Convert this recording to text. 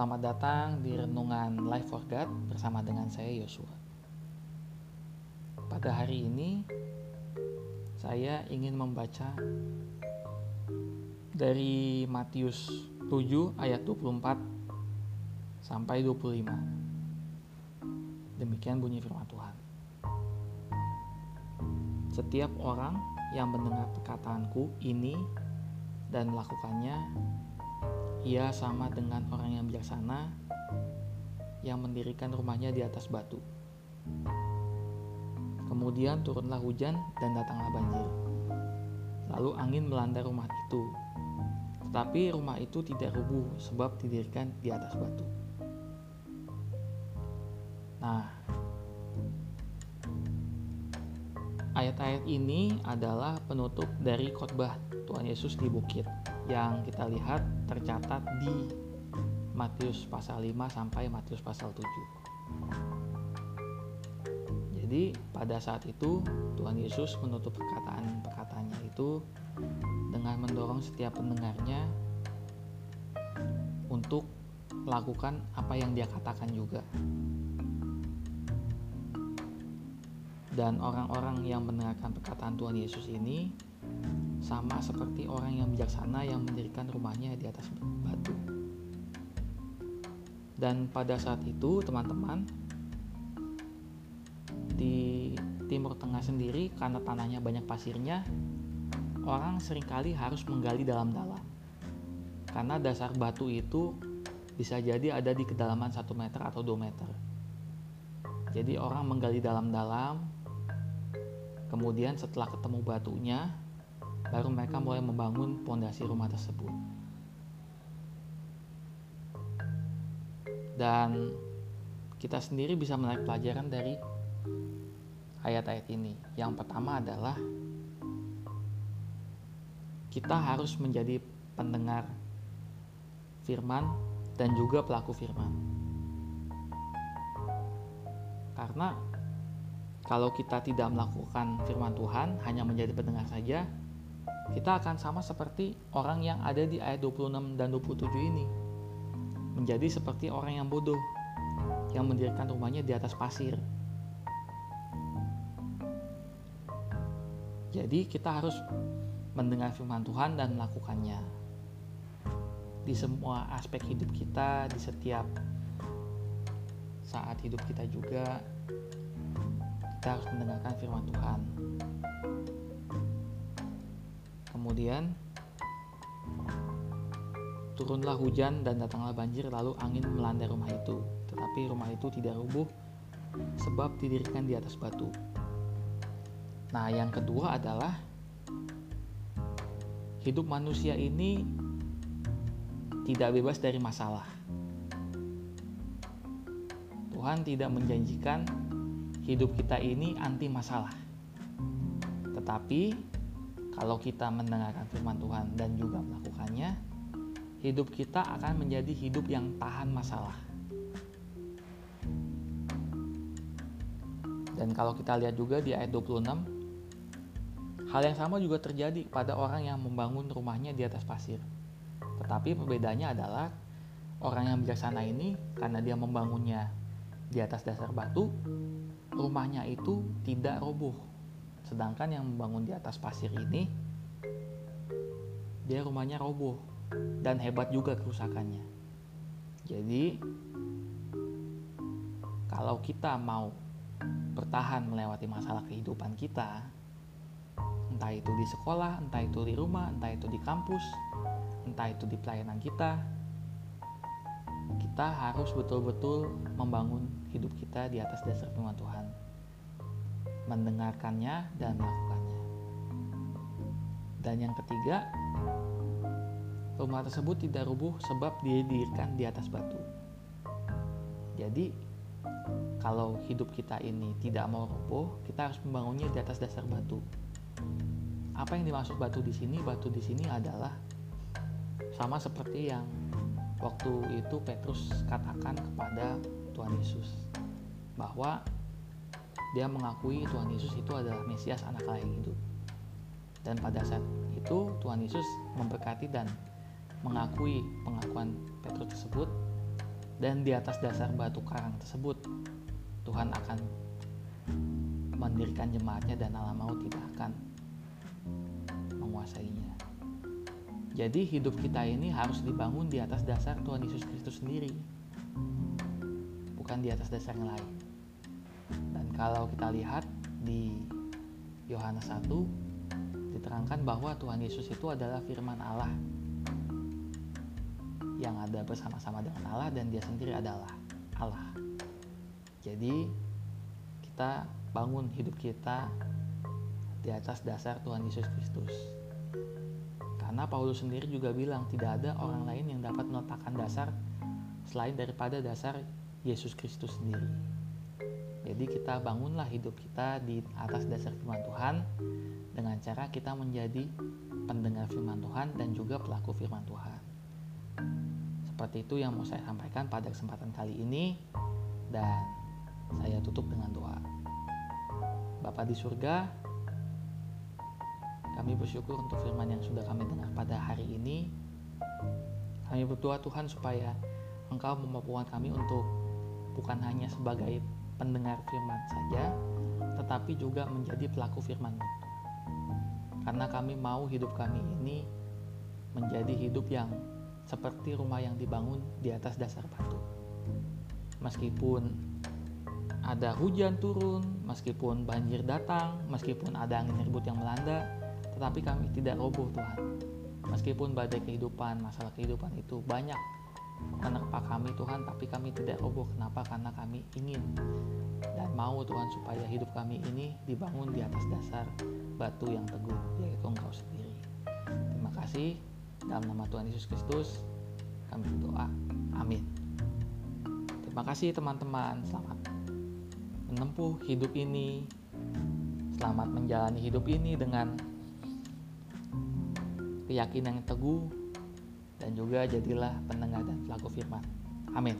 Selamat datang di renungan Life for God bersama dengan saya Yosua. Pada hari ini saya ingin membaca dari Matius 7 ayat 24 sampai 25. Demikian bunyi firman Tuhan. Setiap orang yang mendengar perkataanku ini dan melakukannya ia sama dengan orang yang bijaksana yang mendirikan rumahnya di atas batu. Kemudian turunlah hujan dan datanglah banjir. Lalu angin melanda rumah itu. Tetapi rumah itu tidak rubuh sebab didirikan di atas batu. Nah, ayat-ayat ini adalah penutup dari khotbah Tuhan Yesus di bukit yang kita lihat tercatat di Matius pasal 5 sampai Matius pasal 7. Jadi pada saat itu Tuhan Yesus menutup perkataan-perkataannya itu dengan mendorong setiap pendengarnya untuk melakukan apa yang dia katakan juga. Dan orang-orang yang mendengarkan perkataan Tuhan Yesus ini sama seperti orang yang bijaksana yang mendirikan rumahnya di atas batu. Dan pada saat itu, teman-teman, di Timur Tengah sendiri, karena tanahnya banyak pasirnya, orang sering kali harus menggali dalam-dalam. Karena dasar batu itu bisa jadi ada di kedalaman 1 meter atau 2 meter. Jadi orang menggali dalam-dalam, kemudian setelah ketemu batunya, baru mereka mulai membangun pondasi rumah tersebut. Dan kita sendiri bisa menarik pelajaran dari ayat-ayat ini. Yang pertama adalah kita harus menjadi pendengar firman dan juga pelaku firman. Karena kalau kita tidak melakukan firman Tuhan, hanya menjadi pendengar saja, kita akan sama seperti orang yang ada di ayat 26 dan 27 ini. Menjadi seperti orang yang bodoh yang mendirikan rumahnya di atas pasir. Jadi kita harus mendengar firman Tuhan dan melakukannya. Di semua aspek hidup kita, di setiap saat hidup kita juga kita harus mendengarkan firman Tuhan. Kemudian turunlah hujan dan datanglah banjir lalu angin melanda rumah itu. Tetapi rumah itu tidak rubuh sebab didirikan di atas batu. Nah, yang kedua adalah hidup manusia ini tidak bebas dari masalah. Tuhan tidak menjanjikan hidup kita ini anti masalah. Tetapi kalau kita mendengarkan firman Tuhan dan juga melakukannya, hidup kita akan menjadi hidup yang tahan masalah. Dan kalau kita lihat juga di ayat 26, hal yang sama juga terjadi pada orang yang membangun rumahnya di atas pasir. Tetapi perbedaannya adalah orang yang bijaksana ini karena dia membangunnya di atas dasar batu, rumahnya itu tidak roboh Sedangkan yang membangun di atas pasir ini dia rumahnya roboh dan hebat juga kerusakannya. Jadi kalau kita mau bertahan melewati masalah kehidupan kita, entah itu di sekolah, entah itu di rumah, entah itu di kampus, entah itu di pelayanan kita, kita harus betul-betul membangun hidup kita di atas dasar firman Tuhan mendengarkannya dan melakukannya. Dan yang ketiga, rumah tersebut tidak rubuh sebab didirikan di atas batu. Jadi, kalau hidup kita ini tidak mau rubuh, kita harus membangunnya di atas dasar batu. Apa yang dimaksud batu di sini? Batu di sini adalah sama seperti yang waktu itu Petrus katakan kepada Tuhan Yesus bahwa dia mengakui Tuhan Yesus itu adalah Mesias anak Allah yang hidup. Dan pada saat itu Tuhan Yesus memberkati dan mengakui pengakuan Petrus tersebut Dan di atas dasar batu karang tersebut, Tuhan akan mendirikan jemaatnya dan alam maut tidak akan menguasainya. Jadi hidup kita ini harus dibangun di atas dasar Tuhan Yesus Kristus sendiri. Bukan di atas dasar yang lain. Kalau kita lihat di Yohanes 1 diterangkan bahwa Tuhan Yesus itu adalah firman Allah yang ada bersama-sama dengan Allah dan dia sendiri adalah Allah. Jadi kita bangun hidup kita di atas dasar Tuhan Yesus Kristus. Karena Paulus sendiri juga bilang tidak ada orang lain yang dapat meletakkan dasar selain daripada dasar Yesus Kristus sendiri. Jadi kita bangunlah hidup kita di atas dasar firman Tuhan dengan cara kita menjadi pendengar firman Tuhan dan juga pelaku firman Tuhan. Seperti itu yang mau saya sampaikan pada kesempatan kali ini dan saya tutup dengan doa. Bapa di surga, kami bersyukur untuk firman yang sudah kami dengar pada hari ini. Kami berdoa Tuhan supaya Engkau memampukan kami untuk bukan hanya sebagai pendengar firman saja, tetapi juga menjadi pelaku firman Karena kami mau hidup kami ini menjadi hidup yang seperti rumah yang dibangun di atas dasar batu. Meskipun ada hujan turun, meskipun banjir datang, meskipun ada angin ribut yang melanda, tetapi kami tidak roboh Tuhan. Meskipun badai kehidupan, masalah kehidupan itu banyak menerpa kami Tuhan, tapi kami tidak roboh. Kenapa? Karena kami ingin dan mau Tuhan supaya hidup kami ini dibangun di atas dasar batu yang teguh, yaitu Engkau sendiri. Terima kasih. Dalam nama Tuhan Yesus Kristus, kami berdoa. Amin. Terima kasih teman-teman. Selamat menempuh hidup ini. Selamat menjalani hidup ini dengan keyakinan yang teguh dan juga jadilah pendengar dan pelaku firman. Amin.